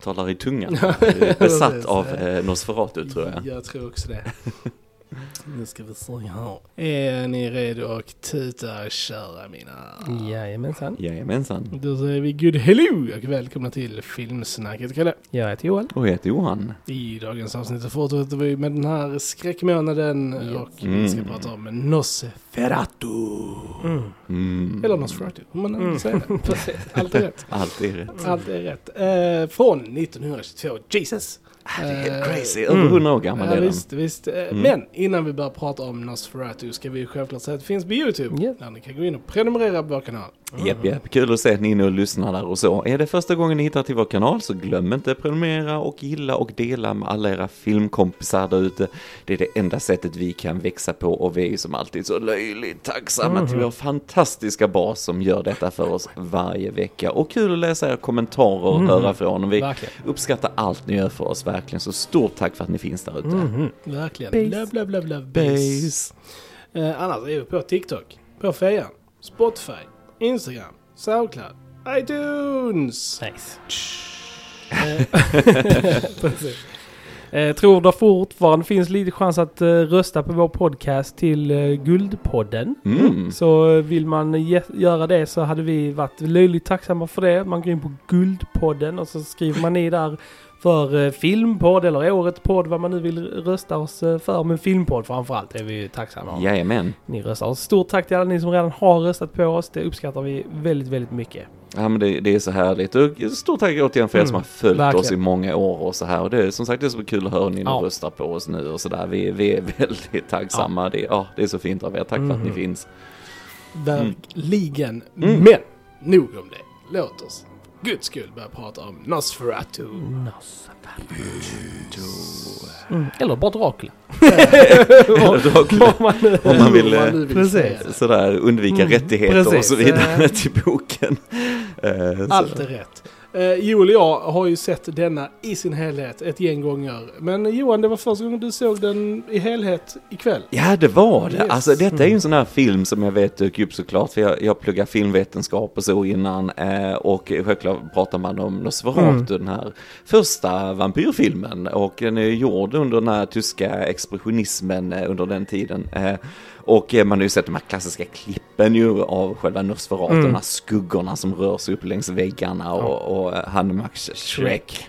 Talar i tungan. Besatt av eh, Nosferatu tror jag. Jag tror också det. Nu ska vi se här. Är ni redo att tuta och köra mina? Jajamensan. Jajamensan. Då säger vi good hello och välkomna till Filmsnacket Kalle. Jag heter Johan. Och jag heter Johan. I dagens avsnitt fortsätter vi med den här skräckmånaden och vi ska Mm. prata om Nosferatu. Mm. Mm. Eller Nosferatu, om man Mm. säger det. Precis. Allt är rätt. Allt är rätt. Allt är rätt. Eh, från 1922, Jesus. Det är helt crazy. mm. Över hundra år gammal Ja, är den. visst, visst. Eh, Mm. Men innan vi börjar prata om Nosferatu ska vi självklart säga att det finns på YouTube. Ja. Där ni kan gå in och prenumerera på vår kanal. Japp, japp. Kul att se att ni är inne och lyssnar där och så. Är det första gången ni hittar till vår kanal så glöm inte att prenumerera och gilla och dela med alla era filmkompisar där ute. Det är det enda sättet vi kan växa på och vi är ju som alltid så löjligt tacksamma till vår fantastiska bas som gör detta för oss varje vecka. Och kul att läsa era kommentarer och höra från och vi Verkligen. uppskattar allt ni gör för oss verkligen. Så stort tack för att ni finns där ute. Mhm. Verkligen. Base. Love, love, love, love, base. Base. Eh, annars är vi på TikTok, på Fejan, Spotify, Instagram, Soundcloud, iTunes. Nice. Eh. Eh, tror det fortfarande finns lite chans att eh, rösta på vår podcast till eh, Guldpodden. Mm. Så eh, vill man göra det så hade vi varit löjligt tacksamma för det. Man går in på Guldpodden och så skriver man i där för eh, filmpodd eller årets podd vad man nu vill rösta oss eh, för. Men filmpodd framförallt är vi ju tacksamma om. Jajamän. Ni röstar. Och Stort tack till alla ni som redan har röstat på oss. Det uppskattar vi väldigt, väldigt mycket. Ja men det, det är så härligt. Och stort tack återigen för er Mm, som har följt verkligen. oss i många år och så här. Och det är som sagt det är så kul att höra ni Ja. röstar på oss nu och så där. Vi, vi är väldigt tacksamma. Det, ja, det är så fint av er. Tack för att ni Mhm. finns. Verkligen. Mm. Men, nog om det. Låt oss, guds skull, börja prata om Nosferatu. Mm. Eller bara Dracula. Eller Dracula. Om man nu- Om man vill, Hur eh, nu vill precis. Sådär undvika Mm, rättigheter och precis. så vidare till boken. Eh, Allt är rätt. Eh, Joel och jag har ju sett denna i sin helhet ett gäng gånger. Men Johan, det var första gången du såg den i helhet ikväll. Ja, det var det. Yes. Alltså detta är ju en sån här film som jag vet dök upp såklart, för jag, jag pluggar filmvetenskap och så innan. Eh, och självklart pratar man om Nosferatu, den här första vampyrfilmen. Och den är gjord under den här tyska expressionismen eh, under den tiden. Eh, och eh, man har ju sett de här klassiska klippen ju av själva Nosferatu, Mm. skuggorna som rör sig upp längs väggarna och, och eh, han Max Shrek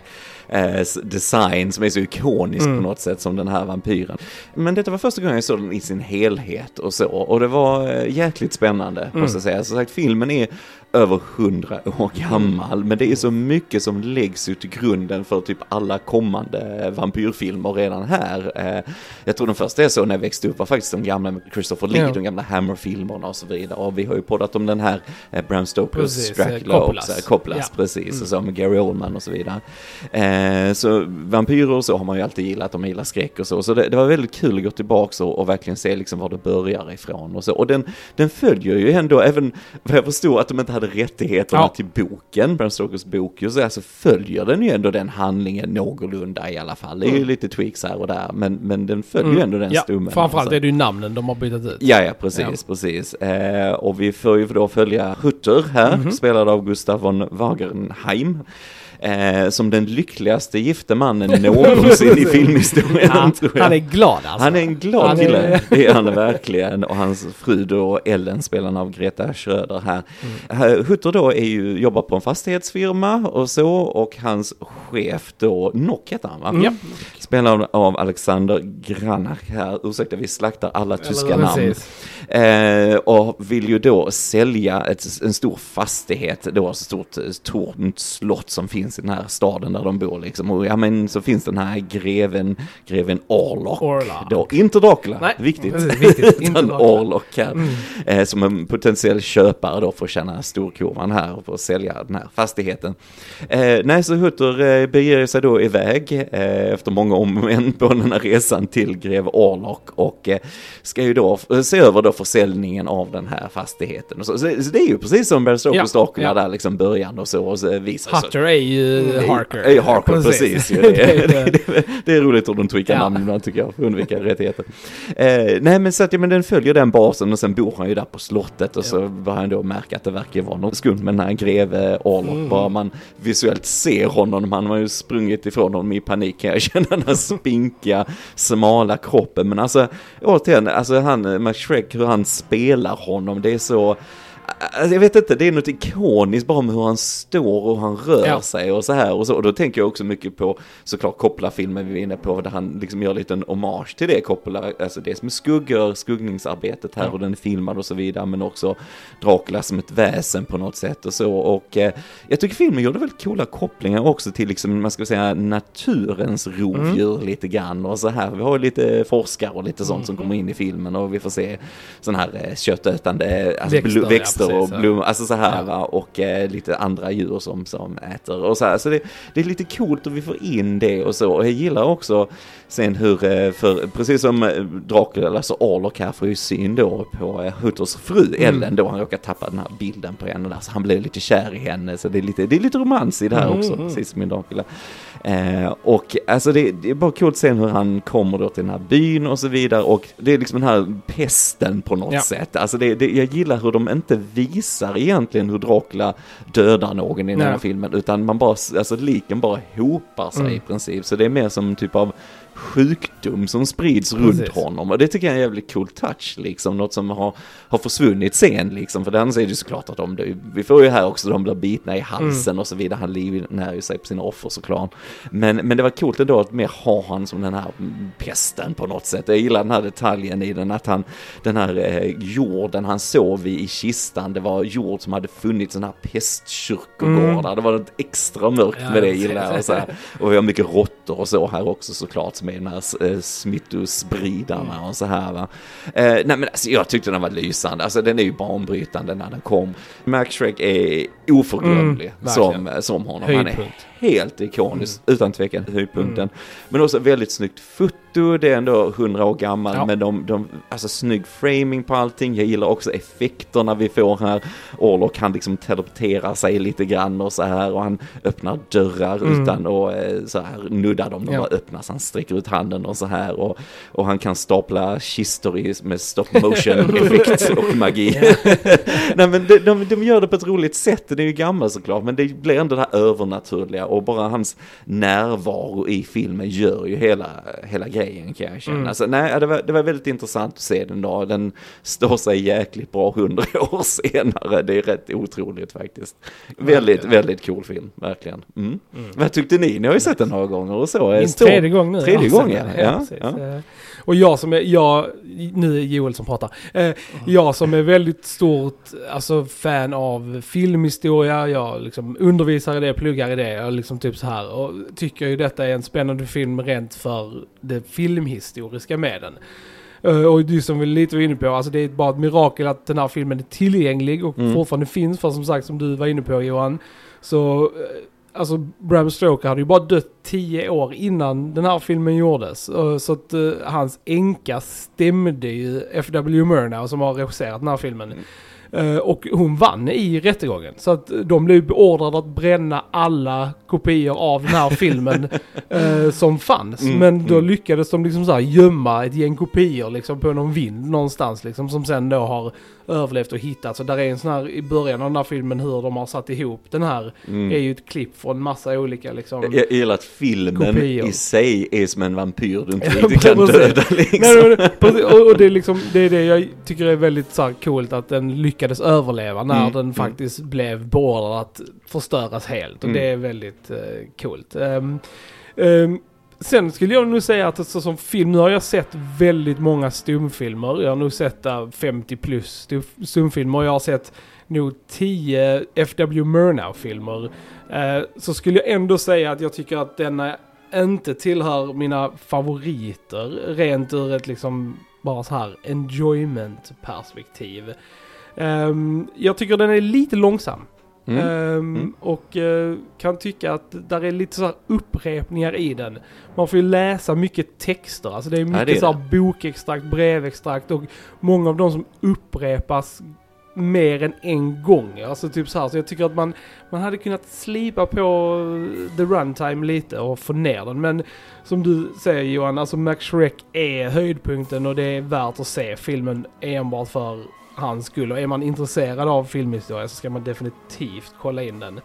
eh, design som är så ikonisk Mm. på något sätt som den här vampyren. Men detta var första gången jag såg den i sin helhet och så. Och det var jäkligt spännande måste jag säga. Som sagt, filmen är över hundra år gammal. Men det är så mycket som läggs ut till grunden för typ alla kommande vampyrfilmer redan här. Eh, jag tror den första jag såg när jag växte upp var faktiskt de gamla Christopher Lee, Ja. de gamla Hammer-filmerna och så vidare. Och vi har ju poddat om den här eh, Bram Stokers Precis, eh, Dracula Coppolas. också. Coppolas, Ja. precis. Och så med Gary Oldman och så vidare. Så vampyrer och så har man ju alltid gillat, de gillar skräck och så. Så det, det var väldigt kul att gå tillbaka och, och verkligen se liksom var det börjar ifrån och så. Och den, den följer ju ändå, även vad jag förstod att de inte hade rättigheterna Ja. till boken, Bram Stokers bok, ju, så alltså följer den ju ändå den handlingen någorlunda i alla fall. Det är ju lite tweaks här och där, men, men den följer ju ändå den Mm. ja, stummen. framförallt alltså. är det ju namnen de har bytt ut. Ja, ja, precis, precis. Eh, och vi får ju då följa Hutter här, Mhm. spelad av Gustav von Wagenheim. Eh, som den lyckligaste gifte mannen någonsin i filmhistorien, Han, han är glad alltså. Han är en glad Han är- kille, det är han verkligen. Och hans fru då, Ellen, spelaren av Greta Schröder här. Mm. Hutter då är ju, jobbar på en fastighetsfirma och så, och hans chef då, Nock heter han va? Mm. Spelad av Alexander Granach här, ursäkta vi slaktar alla tyska namn. Eh, och vill ju då sälja ett, en stor fastighet, då ett stort eh, tornt slott som finns i den här staden där de bor liksom. Och ja men så finns den här greven, greven Orlok. Orlok. Då, inte Dracula, Nej, viktigt. viktigt. Inte. Orlok här. Eh, som en potentiell köpare då får tjäna storkovan här och får sälja den här fastigheten. Eh, nej, så Hutter eh, beger sig då iväg eh, efter många om på den här resan till greve Orlok och eh, ska ju då se över då försäljningen av den här fastigheten. Och så, så, så det är ju precis som Bram Stokers Ja, ja. där liksom början och så och så visar. Hutter är ju. Harker. A. Harker, precis. ju. Det är det, det. är roligt hur de tweakar Ja. namn ibland tycker jag, för att undvika rättigheter. Eh, nej men så att, ja, men den följer den basen och sen bor han ju där på slottet och så börjar han då märka att det verkar vara något skumt med den här greve Orlok. Mm. Bara man visuellt ser honom, han har ju sprungit ifrån honom i panik kan jag känna, den här spinkiga, smala kroppen. Men alltså, återigen, alltså han, eh, Max Schreck, hur han spelar honom, det är så Alltså, jag vet inte, det är något ikoniskt bara med hur han står och han rör Ja. sig och så här och så. Och då tänker jag också mycket på såklart Coppola-filmen vi var inne på där han liksom gör lite en hommage till det Coppola, alltså det som är skuggor, skuggningsarbetet här Ja. och den är filmad och så vidare men också Dracula som ett väsen på något sätt och så och eh, jag tycker filmen gjorde väldigt coola kopplingar också till liksom, man ska säga naturens rovdjur Mm. lite grann och så här. Vi har ju lite forskare och lite sånt som kommer in i filmen och vi får se sån här eh, köttätande alltså, Växter, växter precis, och blommor, alltså så här Ja. och eh, lite andra djur som, som äter och så här. Så det, det är lite coolt och vi får in det och så. Och jag gillar också sen hur, eh, för precis som eh, Dracula, alltså Orlok här får ju syn då på eh, Hutters fru Mm. Ellen då han råkar tappa den här bilden på henne där. Så han blev lite kär i henne. Så det är lite, det är lite romans i det här Mm, också, mm. precis som i Dracula. Eh, och alltså det, det är bara coolt sen hur han kommer då till den här byn och så vidare och det är liksom den här pesten på något Ja. sätt. Alltså det, det, jag gillar hur de inte visar egentligen hur Dracula dödar någon i den här Nej. filmen utan man bara, alltså liken bara hopar sig Mm. i princip. Så det är mer som typ av sjukdom som sprids runt Precis. honom och det tycker jag är en jävligt cool touch liksom, något som har, har försvunnit sen liksom, för är det ju såklart att de, vi får ju här också, de blir bitna i halsen Mm. och så vidare, han livnär ju sig på sina offer såklart. Men, men det var coolt ändå att mer ha han som den här mm, pesten på något sätt. Jag gillar den här detaljen i den, att han, den här eh, jorden han sov i i kistan, det var jord som hade funnits sådana här pestkyrkogårdar. Det var något extra mörkt Mm. Ja, med det gillar jag. Och, så här. och vi har mycket råttor och så här också såklart som är den här eh, smittospridarna och så här va. Eh, nej men alltså jag tyckte den var lysande, alltså den är ju banbrytande när den kom. Max Shrek är oförglömlig Mm, som, som honom. Han är Höjdpunkt. Helt ikonisk, Mm. utan tvekan höjdpunkten. Men också väldigt snyggt foto, det är ändå hundra år gammal, Ja. men de, de, alltså snygg framing på allting. Jag gillar också effekterna vi får här. Orlok han liksom teleporterar sig lite grann och så här och han öppnar dörrar Mm. utan att eh, så här nudda dem, de Ja. bara öppnas. Han sträcker ut handen och så här och, och han kan stapla kistor i, med stop motion effekt och magi. Nej men de, de, de gör det på ett roligt sätt, det är ju gammalt såklart, men det blir ändå det här övernaturliga och bara hans närvaro i filmen gör ju hela, hela grejen kan jag känna. Mm. Så nej, det var, det var väldigt intressant att se den då, den står sig jäkligt bra hundra år senare, det är rätt otroligt faktiskt. Väldigt, väldigt cool film, verkligen. Mm. Vad tyckte ni? Ni har ju sett den några gånger och så. Min Står- tredje gång nu. Tredje Ja, gången, ja. Eh, Och jag som är, jag, nu är Joel som pratar. Eh, Jag som är väldigt stort alltså, fan av filmhistoria, jag liksom undervisar i det, pluggar i det, jag liksom typ så här. Och tycker ju detta är en spännande film rent för det filmhistoriska med den. Eh, Och du som vi lite var inne på, alltså det är bara ett mirakel att den här filmen är tillgänglig och Mm. fortfarande finns. För som sagt, som du var inne på Johan, så eh, Alltså Bram Stoker hade ju bara dött tio år innan den här filmen gjordes. Eh, Så att eh, hans änka stämde ju F.W. Murnau som har regisserat den här filmen. Eh, och hon vann i rättegången. Så att eh, de blev beordrade att bränna alla kopior av den här filmen eh, som fanns. Mm, Men då mm. lyckades de liksom så här gömma ett gäng kopior liksom på någon vind någonstans liksom som sen då har överlevt och hittats. Så där är en sån här i början av den här filmen hur de har satt ihop den här Mm. är ju ett klipp från massa olika liksom. Jag gillar att filmen Kopior. i sig är som en vampyr du inte riktigt kan döda liksom. Nej, men, precis, och, och det är liksom, det är det jag tycker är väldigt så här, coolt att den lyckades överleva när Mm, den mm. faktiskt blev beordrad att förstöras helt. Och Mm. det är väldigt uh, coolt. Ehm, ehm, sen skulle jag nog säga att alltså, som film, nu har jag sett väldigt många stumfilmer. Jag har nog sett eh, uh, 50 plus stumfilmer jag har sett nog 10 F.W. Murnau-filmer. Uh, så skulle jag ändå säga att jag tycker att denna inte tillhör mina favoriter rent ur ett liksom bara så här enjoyment-perspektiv. Um, jag tycker den är lite långsam. Mm. Ehm, Mm. Och eh, kan tycka att där är lite så här upprepningar i den. Man får ju läsa mycket texter, alltså det är mycket det är så här bokextrakt, brevextrakt och många av de som upprepas mer än en gång. Alltså typ så här, så jag tycker att man, man hade kunnat slipa på the runtime lite och få ner den. Men som du säger Johan, alltså Max Shrek är höjdpunkten och det är värt att se filmen enbart för hans skull. Och är man intresserad av filmhistoria så ska man definitivt kolla in den.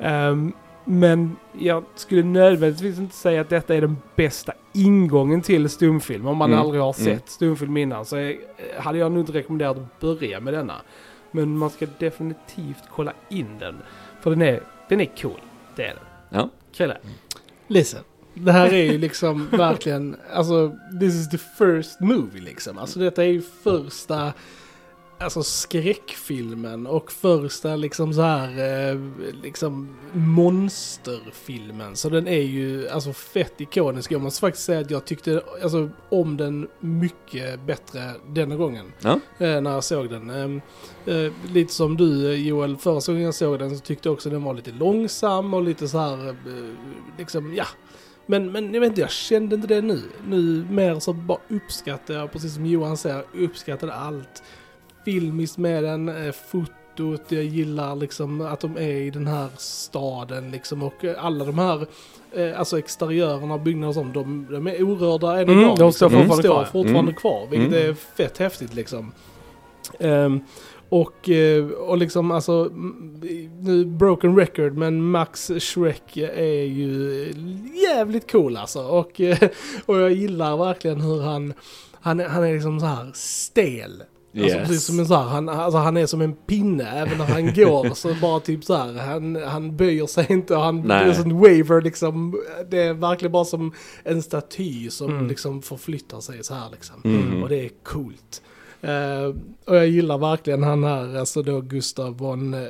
Ehm, men jag skulle nödvändigtvis inte säga att detta är den bästa ingången till stumfilm. Om man Mm, aldrig har sett mm. stumfilm innan så är, hade jag nog inte rekommenderat att börja med denna. Men man ska definitivt kolla in den. För den är, den är cool. Det är den. Ja. Krille. Listen. Det här är ju liksom verkligen, alltså this is the first movie liksom. Alltså detta är ju första, alltså skräckfilmen och första liksom så här, eh, liksom monsterfilmen. Så den är ju alltså fett ikonisk. Jag måste faktiskt säga att jag tyckte alltså, om den mycket bättre denna gången. Ja. eh, när jag såg den. Ehm, eh, lite som du Joel, förra gången jag såg den så tyckte jag också den var lite långsam och lite så här, liksom ja. Men, men jag vet inte, jag kände inte det nu. Nu mer så bara uppskattar jag, precis som Johan säger, uppskattade allt filmiskt med den, eh, fotot, jag gillar liksom att de är i den här staden liksom och eh, alla de här eh, alltså exteriörerna, byggnader och sånt, de, de är orörda än Mm, idag. de liksom. står fortfarande står kvar. fortfarande Mm. kvar, vilket Mm. är fett häftigt liksom. Ehm, och, och liksom alltså, mm, nu broken record, men Max Shrek är ju jävligt cool alltså. Och, och jag gillar verkligen hur han, han, han är liksom så här stel. Alltså Yes. precis som en så här, han, alltså han är som en pinne även när han går så bara typ så här, han, han böjer sig inte och han, Nej. är sån waver liksom, det är verkligen bara som en staty som Mm. liksom förflyttar sig så här liksom. Mm. Och det är coolt. Eh, och jag gillar verkligen han här, alltså då Gustav von uh,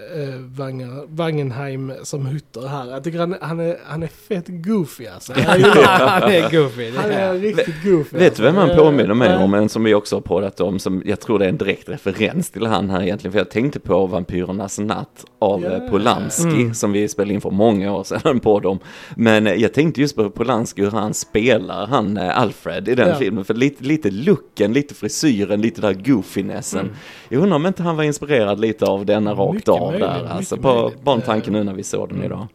Wanger, Wangenheim som Hutter här. Jag tycker han, han, är, han är fett goofy alltså. Han är goofy. han är riktigt goofy. Vet du vem han Eh, påminner mig nej. om? En som vi också har poddat om, som jag tror det är en direkt referens till han här egentligen. För jag tänkte på Vampyrernas natt av yeah. Polanski, Mm. som vi spelade in för många år sedan podd om. Men eh, jag tänkte just på Polanski, hur han spelar han eh, Alfred i den Ja. filmen. För lite, lite looken, lite frisyren, lite där goofinessen. Jag undrar om inte han var inspirerad lite av denna rakt Mycket av möjligt, där. Alltså på, möjligt. bara en tanke nu när vi såg den Mm. idag.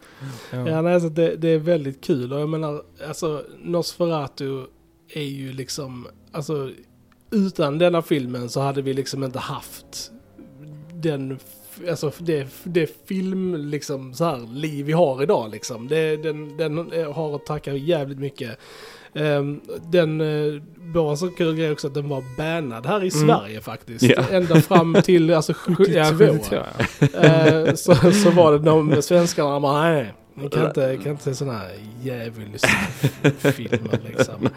Ja, nej, alltså det, det är väldigt kul och jag menar, alltså Nosferatu är ju liksom, alltså utan denna filmen så hade vi liksom inte haft den, alltså det, det film liksom så här liv vi har idag liksom. Det, den, den har att tacka jävligt mycket. Um, den, uh, bara en så kul grej också att den var bannad här i Mm. Sverige faktiskt. Ja. Ända fram till alltså 72. Ja, 72, ja. Eh, så, så var det de svenskarna bara nej, ni kan inte, kan inte se sådana här djävulsfilmer liksom.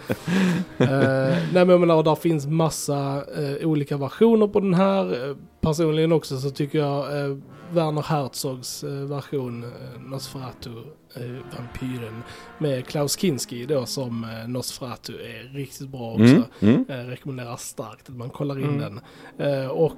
Eh, nej men jag menar, där finns massa eh, olika versioner på den här. Eh, personligen också så tycker jag eh, Werner Herzogs eh, version, eh, Nosferatu, eh, Vampyren, med Klaus Kinski då som Nosferatu är riktigt bra också. Mm, mm. Rekommenderar starkt att man kollar in Mm. den. Och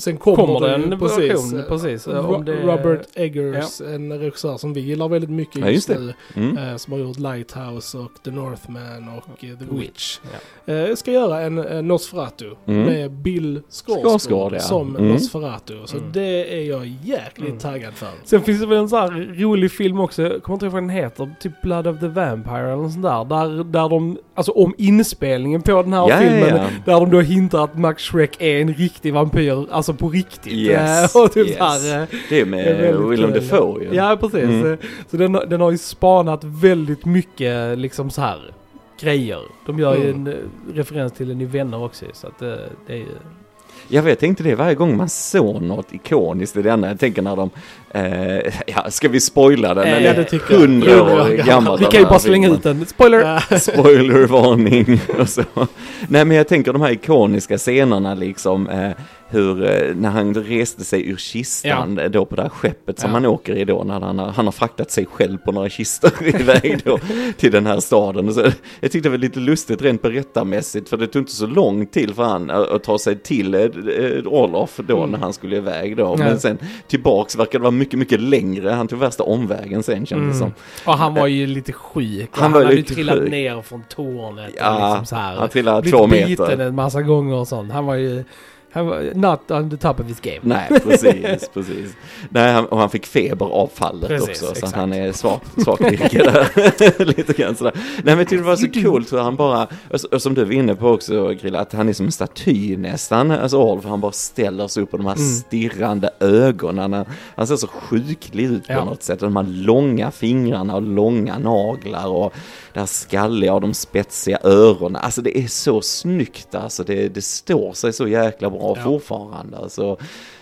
sen kommer, Kommer det en precis, version? Precis. Ro- Om det, Robert Eggers, en regissör som vi gillar väldigt mycket Ja, just, just nu. Mm. Som har gjort Lighthouse och The Northman och The Witch. Ja. Ska göra en Nosferatu Mm. med Bill Skarsgård, Skarsgård, ja. som Mm. Nosferatu. Så Mm. det är jag jäkligt Mm. taggad för. Sen finns det väl en sån här rolig film också, jag kommer inte ihåg vad den heter, typ Blood of the Vampire eller sånt där. Där, där de, alltså om inspelningen på den här Ja, filmen, ja. där de då hintar att Max Shrek är en riktig vampyr, alltså på riktigt. Yes, och typ yes. här, eh, Det är Det är med väldigt Willem. Dafoe ju. Ja, precis. Mm. Så den, har- den har ju spanat väldigt mycket liksom så här grejer. De gör ju Mm. en eh, referens till den i Vänner också så att eh, det är ju... Jag vet, tänkte det varje gång man såg något ikoniskt i denna. Jag tänker när de, eh, ja ska vi spoila den? Eh, Den ja, är hundra år gammal. Vi kan ju bara slänga ut den. Spoiler! Spoilervarning och så. Nej men jag tänker de här ikoniska scenerna liksom. Eh, hur, eh, när han reste sig ur kistan eh, då på det här skeppet som Ja. han åker i då. När han har, han har fraktat sig själv på några kistor iväg då till den här staden. Så, jag tyckte det var lite lustigt rent berättarmässigt för det tog inte så lång tid för han att, ta sig till eh, eh, Olof då när han skulle iväg då. Ja. Men sen tillbaks verkade det vara mycket, mycket längre. Han tog värsta omvägen sen kändes Mm. som. Och han var ju lite sjuk. Han Han, var hade ju trillat sjuk. ner från tornet. Ja, liksom så här. Han trillade Blivit två biten meter. en massa gånger och sånt. Han var ju Han var not on the top of his game. Nej, precis, precis. Nej, han, och han fick feber av fallet Precis, också, så exakt. att han är svag, svag där. Lite grann sådär. Nej, men tyckte det var så coolt hur han bara, och, och som du var inne på också, Grilla, att han är som en staty nästan, alltså Orl, för han bara ställer sig upp och de här Mm. stirrande ögonen. Han, han ser så sjuklig ut på Ja. något sätt, de här långa fingrarna och långa naglar och det här skalliga och de spetsiga öronen. Alltså det är så snyggt alltså, det, det står sig så jäkla bra Ja. fortfarande. Alltså,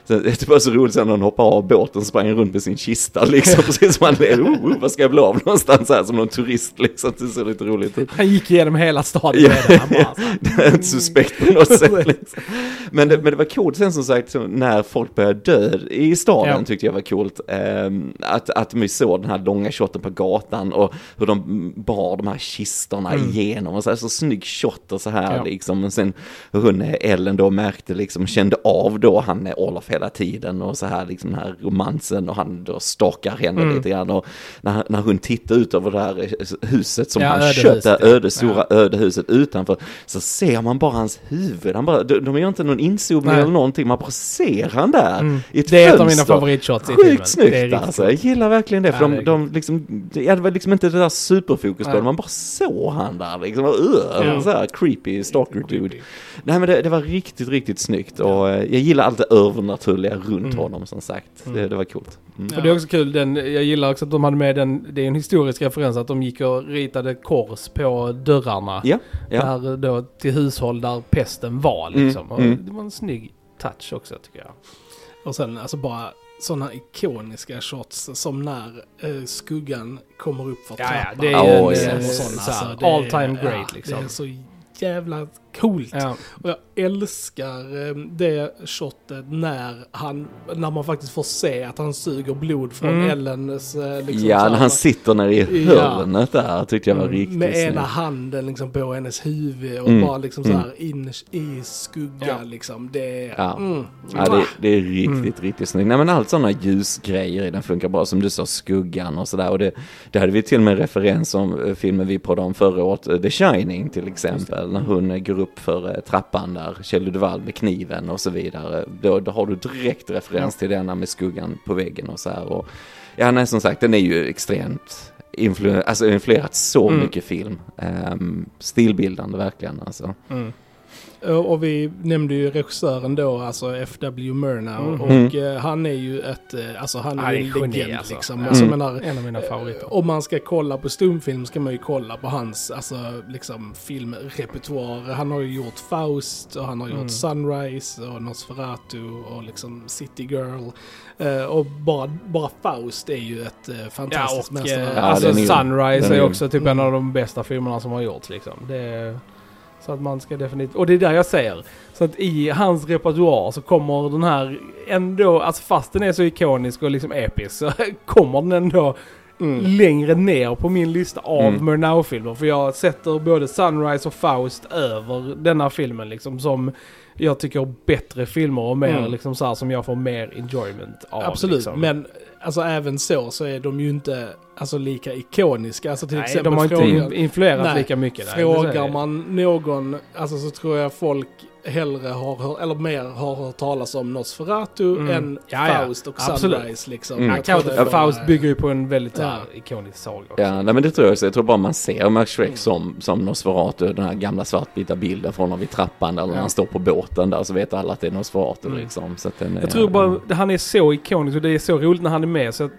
så det bara så roligt sen när han hoppar av båten och sprang runt med sin kista liksom, precis som han ler, oh, oh, vad ska jag bli av någonstans här som någon turist liksom, det ser lite roligt ut. Han gick igenom hela staden Ja. med det. Han bara, Det är inte suspekt på något sätt. Liksom. Men, det, men det var coolt sen som sagt när folk började dö i staden Ja. tyckte jag var coolt. ehm, att, att vi såg den här långa shotten på gatan och hur de bar de här kistorna igenom och så här så snygg shot och så här Mm. Ja. liksom. Och sen hur hon Ellen då märkte liksom, kände av då han är Olof hela tiden och så här liksom den här romansen och han då stakar henne Mm. lite grann och när, när hon tittar ut över det här huset som Ja, han köpt, det ja. öde, stora ödehuset utanför så ser man bara hans huvud. Han bara, de, de gör inte någon inzoomning eller någonting, man bara ser han där Mm. i ett Det är ett av fönster. mina favoritshots i filmen. Sjukt snyggt alltså, jag gillar verkligen det. För Ja, de, de liksom, ja, det var liksom inte det där superfokus på det, man bara såg han där liksom. Uh, Ja. så här creepy stalker dude. Nej men det, det var riktigt, riktigt snyggt och eh, jag gillar allt det övernaturliga runt Mm. honom som sagt. Det, det var coolt. Mm. Och det är också kul, den, jag gillar också att de hade med den, det är en historisk referens att de gick och ritade kors på dörrarna. Ja, ja. Där då till hushåll där pesten var liksom. Mm, Och mm. Det var en snygg touch också tycker jag. Och sen alltså bara sådana ikoniska shots som när eh, skuggan kommer upp för Ja, ja, trappan. det är ju en, Och eh, såna, så här, alltså, all time great, ja, liksom. Det är så jävla coolt. Ja. Och jag älskar eh, det shotet när, han, när man faktiskt får se att han suger blod från Mm. Ellens... eh, Liksom, ja, när han sitter nere i Ja. hörnet där tyckte jag var Mm, riktigt med ena handen liksom på hennes huvud och Mm. bara liksom så här in i skugga Ja. liksom. Det är... Ja. Mm. Ja, det, det är riktigt, riktigt snyggt. Nej men allt sådana ljusgrejer i den funkar bra, som du sa, skuggan och sådär. Och det, det hade vi till och med referens om eh, filmen vi pratade om förra året, eh, The Shining till exempel, när hon går upp för eh, trappan där, Kjell Duvall med kniven och så vidare. Då, då har du direkt referens till denna med skuggan på väggen och så här. Och, ja, nej som sagt, den är ju extremt influ- alltså influerat så Mm. mycket film. Um, stilbildande verkligen alltså. Mm. Och och vi nämnde ju regissören då, alltså F.W. Murnau. Mhm. Och eh, han är ju ett, eh, alltså han Han är är ju en geni, legend alltså. liksom. Ja. Alltså, Mm. menar, En av mina favoriter. Eh, Om man ska kolla på stumfilm ska man ju kolla på hans alltså, liksom, filmrepertoar. Han har ju gjort Faust och han har gjort Mm. Sunrise och Nosferatu och liksom City Girl. Eh, och bara, bara Faust är ju ett eh, Ja, fantastiskt och mästerverk. eh, Ja, alltså är Sunrise är är också typ en av de bästa filmerna som har gjorts liksom. Det är, så att man ska definitivt, och det är där jag säger. Så att i hans repertoar så kommer den här ändå, alltså fast den är så ikonisk och liksom episk så kommer den ändå Mm. längre ner på min lista av Mm. Murnau-filmer. För jag sätter både Sunrise och Faust över denna filmen liksom som jag tycker bättre filmer och mer Mm. liksom så här som jag får mer enjoyment av. Absolut, liksom. men alltså även så så är de ju inte alltså, lika ikoniska. Alltså till Nej, exempel de har inte influerat Nej, lika mycket. nej, det säger Frågar man någon, alltså så tror jag folk hellre har hört, eller mer har hört talas om Nosferatu Mm. än Ja, ja. Faust och Absolut. Sunrise liksom. Mm. Ja, bara- Faust bygger ju på en väldigt Ja. ikonisk saga också. Ja, nej, men det tror jag också. Jag tror bara man ser Max Shrek som, som Nosferatu, den här gamla svartvita bilden från honom vid trappan eller när han står på båten där så vet alla att det är Nosferatu Mm. liksom. Så att den är, Jag tror bara att han är så ikonisk och det är så roligt när han är med så att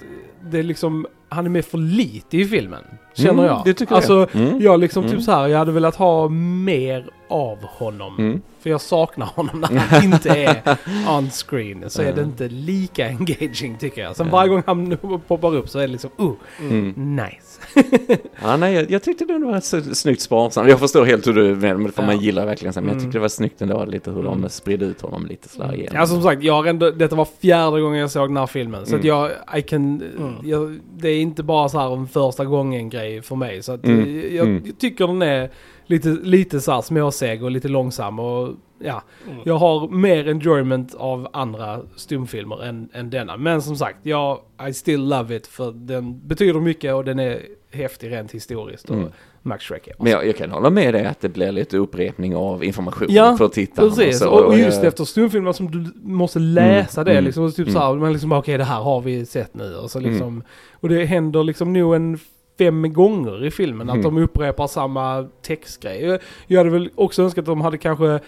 det är liksom, han är med för lite i filmen. Känner Mm, jag. det tycker alltså, jag. Mm. jag liksom Mm. typ så här, jag hade velat ha mer av honom. Mm. För jag saknar honom när han inte är on screen. Så är det Ja. inte lika engaging tycker jag. Sen Ja. varje gång han poppar upp så är det liksom, oh, Mm. nice. Ja, nej, jag, jag tyckte det var så, snyggt sparsamt. Jag förstår helt hur du menar, men för Ja. man gillar verkligen så. Men jag Mm. tyckte det var snyggt ändå lite hur de Mm. spridde ut honom lite sådär igenom. Ja, som sagt, jag har ändå, detta var fjärde gången jag såg den här filmen. Så att Mm. jag, I can, Mm. jag, det är inte bara så här en första gången grej för mig. Så att Mm. eh, jag, Mm. jag tycker den är lite, lite så här småseg och lite långsam och ja. Mm. Jag har mer enjoyment av andra stumfilmer än, än denna. Men som sagt, jag, I still love it för den betyder mycket och den är häftig rent historiskt och Mm. Max är Men jag, jag kan hålla med dig att det blir lite upprepning av information Ja, för tittarna. Precis, så. och, och just jag- efter stumfilmer som du måste läsa det Mm, liksom. Och typ mm. så här, men liksom okej det här har vi sett nu. Och, så liksom, och det händer liksom nog en fem gånger i filmen att Mm. de upprepar samma textgrej. Jag, jag hade väl också önskat att de hade kanske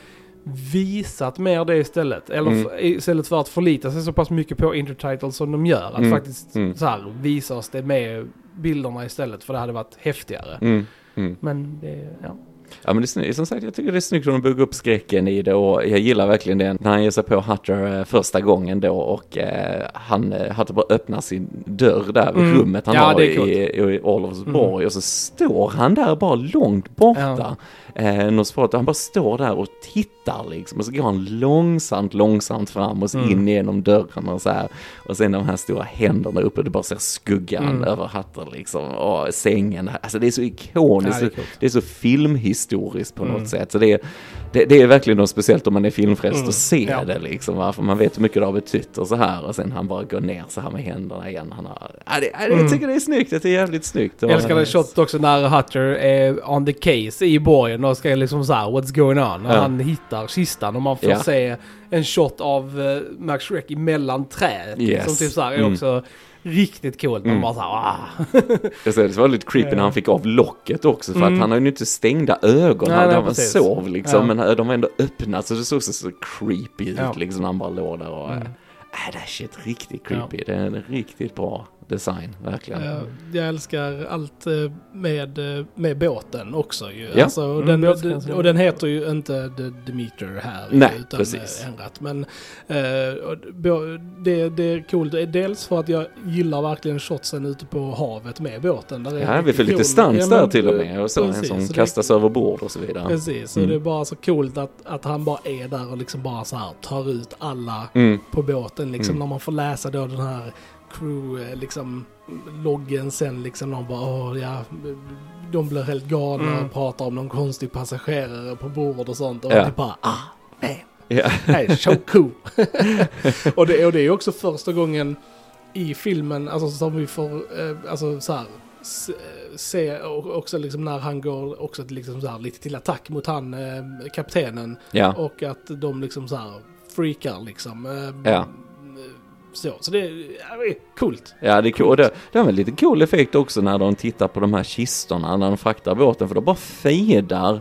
visat mer det istället. Eller Mm. istället för att förlita sig så pass mycket på intertitles som de gör. Att Mm. faktiskt Mm. så här, visa oss det med bilderna istället. För det hade varit häftigare. Mm. Men det, ja. Ja men det är snyggt. som sagt jag tycker det är snyggt hur de bygger upp skräcken i det och jag gillar verkligen det när han ger sig på Hutter eh, första gången då och eh, han, eh, Hutter bara öppnar sin dörr där vid Mm. rummet han Ja, har i, i, Olofs Mm. och så står han där bara långt borta. Ja. Eh, Nosferatu, han bara står där och tittar liksom och så går han långsamt, långsamt fram och så Mm. in genom och så här. Och sen de här stora händerna uppe, du bara ser skuggan Mm. över Hutter liksom och sängen. Alltså det är så ikoniskt. Ja, det är. Det är så filmhistoriskt på Mm. något sätt. Så det är, det, det är verkligen något speciellt om man är filmfrälst Mm. och ser Ja. det liksom. va? För man vet hur mycket det har betytt och så här. Och sen han bara går ner så här med händerna igen. Han har, ja, det, Mm. Jag tycker det är snyggt, det är jävligt snyggt. Jag älskar det shot också när Hutter är on the case i borgen och ska liksom såhär what's going on. Och Ja. han hittar kistan och man får Ja. se en shot av eh, Max Shrek emellan träd. Yes. Som typ såhär är Mm. också riktigt coolt. Man Mm. bara såhär ah. Jag ser, det var lite creepy när han fick av locket också för Mm. att han har ju inte stängda ögon Nej, han sov liksom. Ja. Men de var ändå öppna så det såg så, så creepy ut liksom när han bara låg där och... Mm. Äh, det här shit riktigt creepy. Det är riktigt bra design, verkligen. Jag, jag älskar allt eh, med, eh, med båten också ju. Ja. Alltså, och, Mm, den, båtgränsen. och den heter ju inte The Demeter här. Nej, utan precis. eh, ändrat. Men eh, och bo- det, det är coolt. Dels för att jag gillar verkligen shotsen ute på havet med båten. Där är Ja, vi får lite stans där till och eh, med. Och så, en precis, som så det- kastas över bord och så vidare. Precis, så Mm. det är bara så coolt att, att han bara är där och liksom bara så här tar ut alla Mm. på båten liksom Mm. när man får läsa då den här crew eh, liksom loggen sen liksom de bara ja de blir helt galna Mm. och pratar om någon konstig passagerare på bord och sånt och Ja. typ bara ah det här är so cool. och, det, och det är också första gången i filmen alltså som vi får eh, alltså så här se, se och också liksom när han går också liksom så här lite till attack mot han eh, kaptenen ja. och att de liksom så här freakar liksom. eh, Ja. Så, så det är, ja, är coolt. Ja, det är cool. Och det, det har en lite cool effekt också när de tittar på de här kistorna när de fraktar båten för då bara fejdar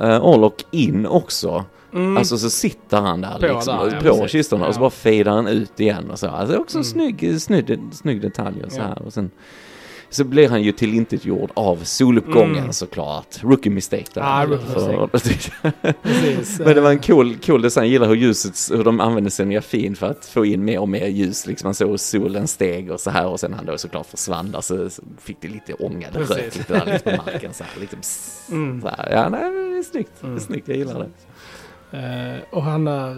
uh, Orlok in också. Mm. Alltså så sitter han där På liksom där, ja, på precis. kistorna och så Ja. bara fejdar han ut igen och så. Alltså det är också en Mm. snygg, snygg, snygg detalj och så Ja. här. Och sen så blir han ju tillintetgjord av soluppgången Mm. såklart. Rookie mistake där. Ja, rookie. Men det var en cool, cool design. Jag gillar hur ljuset, hur de använde scenografin för att få in mer och mer ljus. Liksom man såg solen steg och så här och sen han då såklart försvann där så så fick det lite ånga. Det rök lite där lite på marken så här. Pss, Mm. så här. Ja, nej, det är snyggt. Det är Mm. snyggt, jag gillar det. Eh, och han är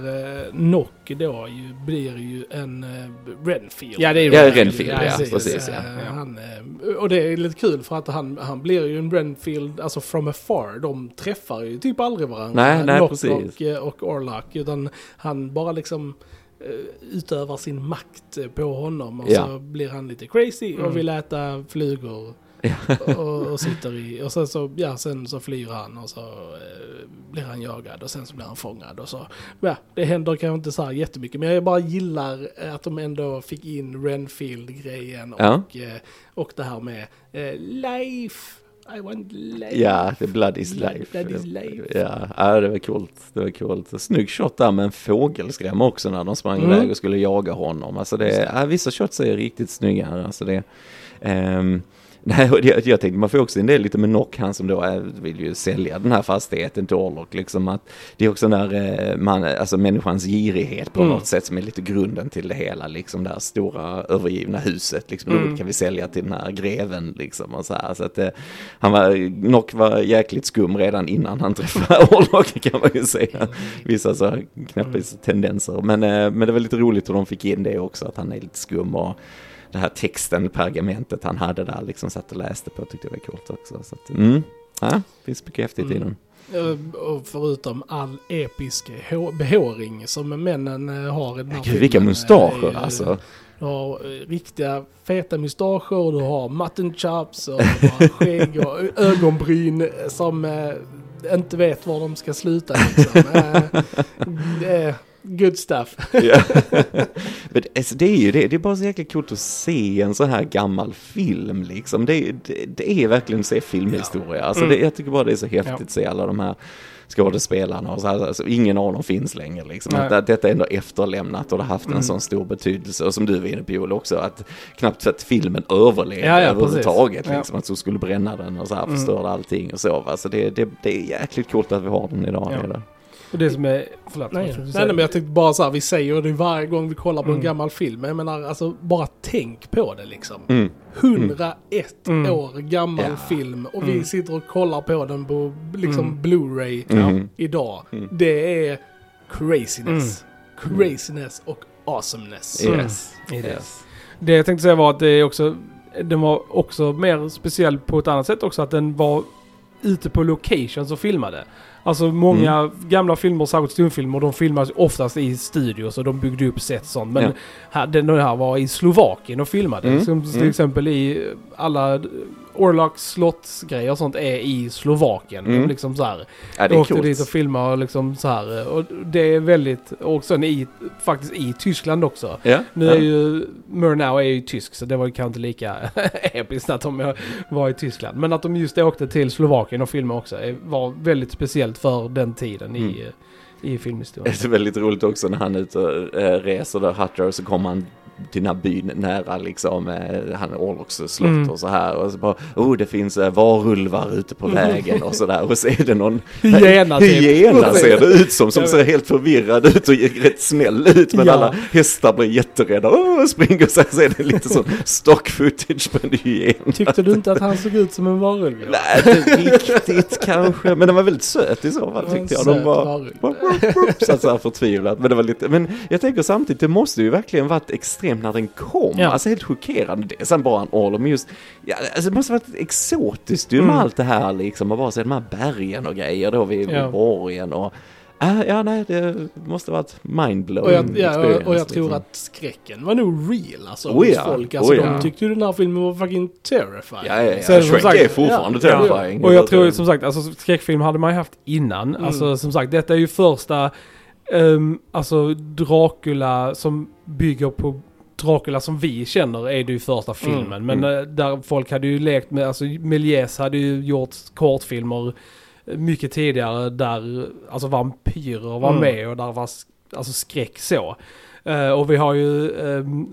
uh, Nock då ju, blir ju en uh, Renfield. Ja, det är Ja, Renfield, ja, precis, ja. Eh, han, eh, och det är lite kul för att han, han blir ju en Renfield, alltså from afar. De träffar ju typ aldrig varandra. Nej, nej, Nock precis. Och, eh, och Orlok. Utan han bara liksom eh, utövar sin makt eh, på honom och Ja. så blir han lite crazy Mm. och vill äta flugor. och, och sitter i, och sen så, ja, sen så flyr han och så eh, blir han jagad och sen så blir han fångad och så. Ja, det händer kanske inte så här jättemycket men jag bara gillar eh, att de ändå fick in Renfield-grejen och, Ja. eh, och det här med eh, life. I want life. Ja, the blood is Blood- life. blood is life. Ja, ja, det var coolt. Det var coolt. Snygg shot där med en fågelskräm också när de sprang Mm. iväg och skulle jaga honom. Alltså det, ja, vissa shots är riktigt snygga här. Alltså det, ehm, Nej, och det, jag tänkte man får också en del lite med Nock, han som då är, vill ju sälja den här fastigheten till Orlok, liksom att det är också när eh, man, alltså människans girighet på Mm. något sätt som är lite grunden till det hela, liksom det här stora övergivna huset, liksom, Mm. kan vi sälja till den här greven liksom och så här, så att eh, han var, Nock var jäkligt skum redan innan han träffade Orlok kan man ju säga, vissa så här knäppis tendenser, men, eh, men det var lite roligt hur de fick in det också, att han är lite skum och det här texten, pergamentet han hade där, liksom satt och läste på, tyckte jag var coolt också. Så att, mm, ja, finns mycket häftigt i Mm. den. Eh, Och förutom all episk hå- behåring som männen eh, har i den här Gud, vilka filmen, mustascher eh, alltså. Du har eh, riktiga feta mustascher, du har mutton chops och du har skägg och ögonbryn som inte vet var de ska sluta. Liksom. Good stuff. Ja. Men alltså, det är ju det, det är bara så jäkla coolt att se en så här gammal film liksom. Det, är- det, det är verkligen att se filmhistoria. Alltså, det, jag tycker bara det är så häftigt Ja. att se alla de här skådespelarna och så här, alltså, ingen av dem finns längre liksom. Nej. Att, detta är ändå efterlämnat och det har haft en Mm. sån stor betydelse. Och som du var inne på Joel också, att knappt att filmen överlevde Ja, ja, överhuvudtaget. Ja. Liksom, att så skulle bränna den och så här Mm. förstörde allting och så. va. Så det, det, det är jäkligt coolt att vi har den idag. Ja. Och det som är... Förlåt. Nej, nej, nej, men jag tänkte bara så här, vi säger det varje gång vi kollar på en Mm. gammal film. Jag menar, alltså bara tänk på det liksom. Mm. 101 Mm. år gammal Ja. film och vi Mm. sitter och kollar på den på liksom Mm. Blu-ray Mm. idag. Mm. Det är craziness. Craziness och awesomeness. Mm. Yes. Yes. Det jag tänkte säga var att det är också, den var också mer speciell på ett annat sätt också. Att den var ute på locations och filmade. Alltså många Mm. gamla filmer, särskilt stumfilmer, de filmas oftast i studios och de byggde upp set sånt. Men Ja. här, den här var i Slovakien och filmade. Mm. Som till Mm. exempel i alla Orlocks slottsgrejer och sånt är i Slovakien. Mm. Liksom så här, Ja, det är åkte coolt. dit och filmade och liksom så här. Och det är väldigt, och sen i, faktiskt i Tyskland också. Ja, Nu ja. är ju Murnau är ju tysk så det var ju kanske inte lika episkt att de var i Tyskland. Men att de just åkte till Slovakien och filmade också var väldigt speciellt för den tiden Mm. i, i filmhistorien. Det är väldigt roligt också när han är ute och äh, reser där, Hutter, så kommer han till den här byn nära liksom, eh, han Orloks slott Mm. och så här. Och så bara, oh det finns eh, varulvar ute på vägen och så där. Och så är det någon Hyena typ. hyena ser det ut som, som ser helt förvirrad ut och rätt snäll ut. Men Ja. alla hästar blir jätterädda och springer så här, så är det lite som stock footage på en hyena. Tyckte du inte att han såg ut som en varulv? Nej, inte riktigt kanske. Men den var väldigt söt i så fall Han tyckte jag. De var, varulv. så att så här förtvivlat. Men det var lite, men jag tänker samtidigt, det måste ju verkligen varit extremt när den kom. Ja. Alltså helt chockerande. Det sen bara en men just, ja, alltså det måste varit exotiskt ju med Mm. allt det här liksom. Och bara se de här bergen och grejer då vid, Ja. borgen och Ah, ja, nej, det måste varit mindblowing Och jag, ja, och, och jag tror liksom. att skräcken var nog real alltså Oh ja, folk. Alltså oh ja. de tyckte ju den här filmen var fucking terrifying. Ja, ja, ja. Shrek sagt- är fortfarande ja, ja. terrifying. Och jag tror som sagt, alltså skräckfilm hade man ju haft innan. Mm. Alltså som sagt, detta är ju första, um, alltså Dracula som bygger på Dracula som vi känner är det ju första filmen. Mm. Men eh, där folk hade ju lekt med, alltså Méliès hade ju gjort kortfilmer eh, mycket tidigare där alltså vampyrer var Mm. med och där var alltså skräck så. Eh, och vi har ju ehm,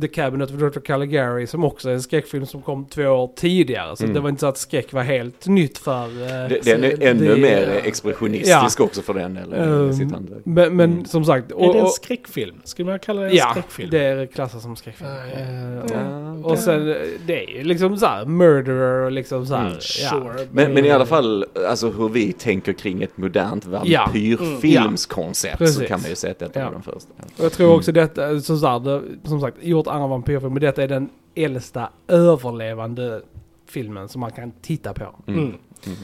The Cabinet of Dr. Caligari som också är en skräckfilm som kom två år tidigare. Så Mm. det var inte så att skräck var helt nytt för... eh, Det- Den är ännu det- mer expressionistisk också för den. Ehm, i sitt hantverk. Men, men Mm. som sagt... Är det en och- skräckfilm? Skulle man kalla det en Ja, skräckfilm? det är klassat som skräckfilm. Ja, ja. Ja, och, och sen, det är ju liksom så här, murderer och liksom så här, Mm. ja. Sure. Men, men i alla fall, alltså hur vi tänker kring ett modernt Ja. vampyrfilmskoncept så kan man ju säga att detta Ja. var den första. Och jag tror också detta, som sagt, som sagt, gjort andra vampyrfilmer, men detta är den äldsta överlevande filmen som man kan titta på. Mm. Mm. Mm.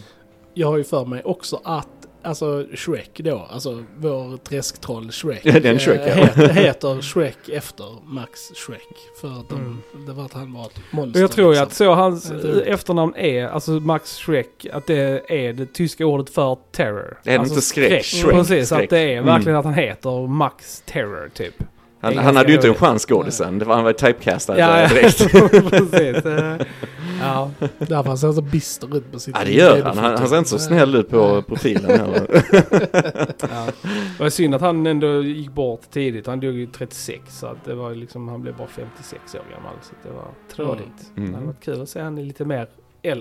Jag har ju för mig också att Alltså Shrek då, alltså vår träsktroll Shrek. Ja, den Shrek, ja. heter, heter Shrek efter Max Shrek. För att de, Mm. det var att han var ett monster. jag tror ju liksom. att så hans efternamn är, alltså Max Shrek, att det är det tyska ordet för terror. Är det alltså inte skräck? Shrek, Precis, skräck. att det är Mm. verkligen att han heter Max Terror typ. Han, är han hade ju inte en chans skådisen, han var typecastad ja. direkt. Precis. Ja. Därför han ser så bister ut på sitt Ja det gör han, han, han ser inte så snäll ut på Nej. profilen heller. Ja. Det var synd att han ändå gick bort tidigt. Han dog ju 36 så att det var liksom, han blev bara 56 år gammal. Så det var trådigt. Mm. Det hade varit kul att se han i lite mer,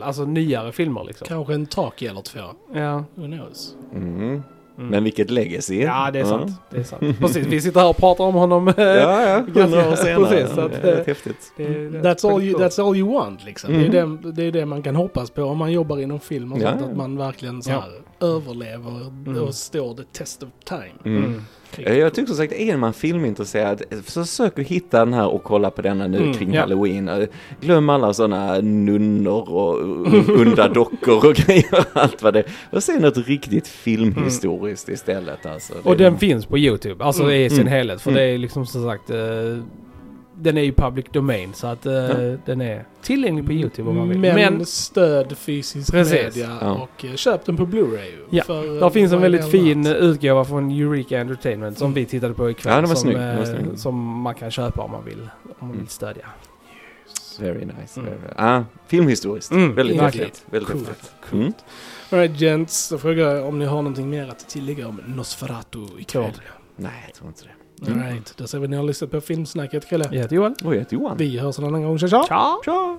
alltså nyare filmer liksom. Kanske en tak eller två. Ja. Who knows? Mm. Mm. Men vilket legacy. Ja, det är sant. Det är sant. Precis, vi sitter här och pratar om honom. eh, Ja, ja, hundra år senare. Precis, så att, det är eh, häftigt. det det är That's all, you, that's all you want liksom. Mm. Det, är det, det är det man kan hoppas på om man jobbar inom film och Ja, sånt. ja. Att man verkligen så Ja. här överlever Mm. och står the test of time. Mm. Mm. Eh, Jag tycker som sagt, är man filmintresserad, försök att hitta den här och kolla på denna nu Mm, kring ja. halloween. Eh, Glöm alla sådana nunnor och onda dockor och grejer, allt vad det Och se något riktigt filmhistoriskt istället alltså. Och den finns på YouTube, alltså Mm. i sin Mm. helhet. För Mm. det är liksom som sagt, eh, den är ju public domain så att eh, Ja. den är tillgänglig på YouTube om man vill. Men, Men stöd fysisk Precis. media Ja. och eh, köp den på Blu-ray. Ja, där finns en är väldigt fin värt? utgåva från Eureka Entertainment som Mm. vi tittade på ikväll. Ja, den var som, snygg. Den var eh, snygg. som man kan köpa om man vill, om man vill Mm. stödja. Very nice. Mm. Very, ah, filmhistoriskt. Mm, väldigt häftigt. Väldigt Coolt. häftigt. Mm. Alright gents, då frågar jag om ni har någonting mer att tillägga om Nosferatu ikväll. Nej, jag tror inte det. Mm. Alright, då ser vi ni har lyssnat på Filmsnacket Krille. Jag heter Johan. Och jag heter Johan. Vi hörs en annan gång, tja tja! Ciao! Tja!